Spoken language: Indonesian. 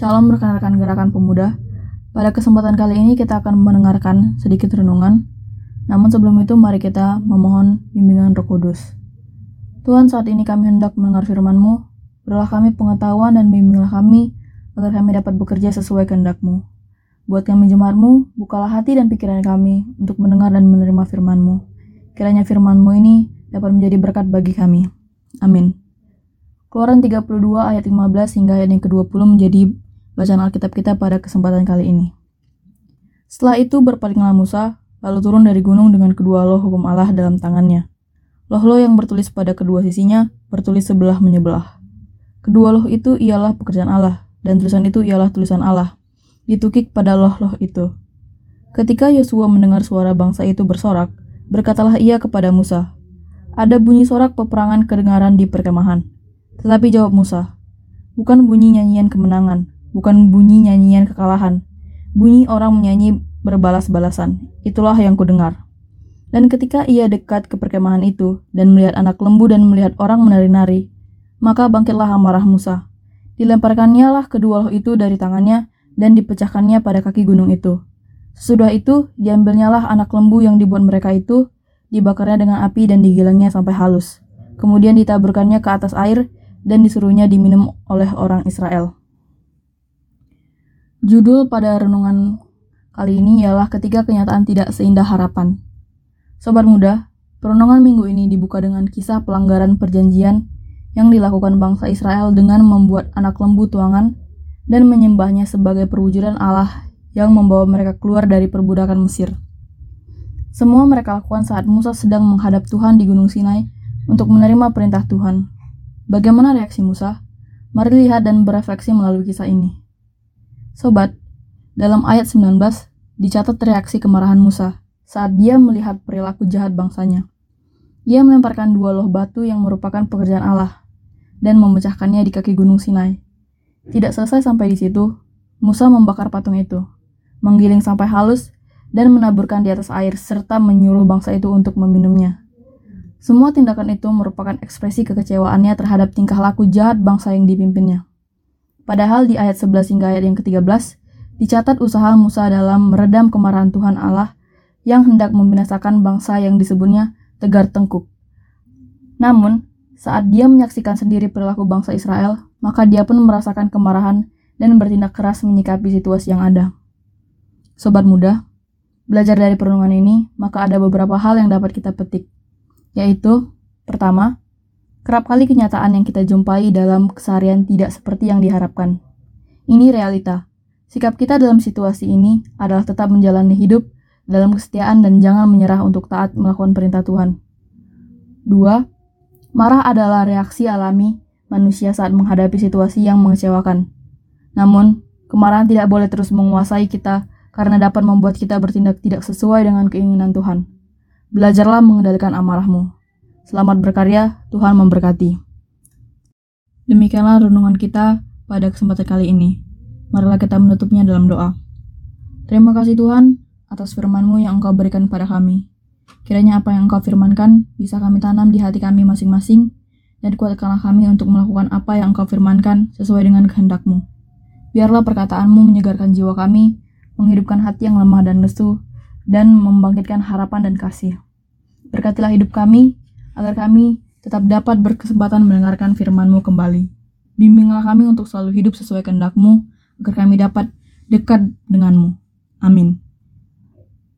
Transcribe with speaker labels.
Speaker 1: Shalom rekan-rekan gerakan pemuda. Pada kesempatan kali ini kita akan mendengarkan sedikit renungan. Namun sebelum itu mari kita memohon bimbingan Roh Kudus. Tuhan saat ini kami hendak mendengar firman-Mu. Berilah kami pengetahuan dan bimbinglah kami agar kami dapat bekerja sesuai kehendak-Mu. Buat kami jemaat-Mu, bukalah hati dan pikiran kami untuk mendengar dan menerima firman-Mu. Kiranya firman-Mu ini dapat menjadi berkat bagi kami. Amin. Keluaran 32 ayat 15 hingga ayat yang ke-20 menjadi bacaan Alkitab kita pada kesempatan kali ini. Setelah itu berpalinglah Musa, lalu turun dari gunung dengan kedua loh hukum Allah dalam tangannya. Loh-loh yang bertulis pada kedua sisinya bertulis sebelah menyebelah. Kedua loh itu ialah pekerjaan Allah, dan tulisan itu ialah tulisan Allah. Ditukik pada loh-loh itu. Ketika Yosua mendengar suara bangsa itu bersorak, berkatalah ia kepada Musa, Ada bunyi sorak peperangan kedengaran di perkemahan tetapi jawab Musa, bukan bunyi nyanyian kemenangan, bukan bunyi nyanyian kekalahan. Bunyi orang menyanyi berbalas-balasan, itulah yang kudengar. Dan ketika ia dekat ke perkemahan itu, dan melihat anak lembu dan melihat orang menari-nari, maka bangkitlah amarah Musa. Dilemparkannya lah kedua loh itu dari tangannya, dan dipecahkannya pada kaki gunung itu. Sesudah itu, diambilnya lah anak lembu yang dibuat mereka itu, dibakarnya dengan api dan digilangnya sampai halus. Kemudian ditaburkannya ke atas air, dan disuruhnya diminum oleh orang Israel. Judul pada renungan kali ini ialah ketika kenyataan tidak seindah harapan. Sobat muda, perenungan minggu ini dibuka dengan kisah pelanggaran perjanjian yang dilakukan bangsa Israel dengan membuat anak lembu tuangan dan menyembahnya sebagai perwujudan Allah yang membawa mereka keluar dari perbudakan Mesir. Semua mereka lakukan saat Musa sedang menghadap Tuhan di Gunung Sinai untuk menerima perintah Tuhan. Bagaimana reaksi Musa? Mari lihat dan berefleksi melalui kisah ini. Sobat, dalam ayat 19 dicatat reaksi kemarahan Musa saat dia melihat perilaku jahat bangsanya. Ia melemparkan dua loh batu yang merupakan pekerjaan Allah dan memecahkannya di kaki gunung Sinai. Tidak selesai sampai di situ, Musa membakar patung itu, menggiling sampai halus, dan menaburkan di atas air serta menyuruh bangsa itu untuk meminumnya. Semua tindakan itu merupakan ekspresi kekecewaannya terhadap tingkah laku jahat bangsa yang dipimpinnya. Padahal di ayat 11 hingga ayat yang ke-13, dicatat usaha Musa dalam meredam kemarahan Tuhan Allah yang hendak membinasakan bangsa yang disebutnya Tegar Tengkuk. Namun, saat dia menyaksikan sendiri perilaku bangsa Israel, maka dia pun merasakan kemarahan dan bertindak keras menyikapi situasi yang ada. Sobat muda, belajar dari perenungan ini, maka ada beberapa hal yang dapat kita petik yaitu pertama, kerap kali kenyataan yang kita jumpai dalam keseharian tidak seperti yang diharapkan. Ini realita. Sikap kita dalam situasi ini adalah tetap menjalani hidup dalam kesetiaan dan jangan menyerah untuk taat melakukan perintah Tuhan. Dua, marah adalah reaksi alami manusia saat menghadapi situasi yang mengecewakan. Namun, kemarahan tidak boleh terus menguasai kita karena dapat membuat kita bertindak tidak sesuai dengan keinginan Tuhan. Belajarlah mengendalikan amarahmu. Selamat berkarya, Tuhan memberkati. Demikianlah renungan kita pada kesempatan kali ini. Marilah kita menutupnya dalam doa. Terima kasih Tuhan atas firman-Mu yang Engkau berikan pada kami. Kiranya apa yang Engkau firmankan bisa kami tanam di hati kami masing-masing dan kuatkanlah kami untuk melakukan apa yang Engkau firmankan sesuai dengan kehendak-Mu. Biarlah perkataan-Mu menyegarkan jiwa kami, menghidupkan hati yang lemah dan lesu, dan membangkitkan harapan dan kasih. Berkatilah hidup kami, agar kami tetap dapat berkesempatan mendengarkan firman-Mu kembali. Bimbinglah kami untuk selalu hidup sesuai kehendak-Mu, agar kami dapat dekat denganmu. Amin.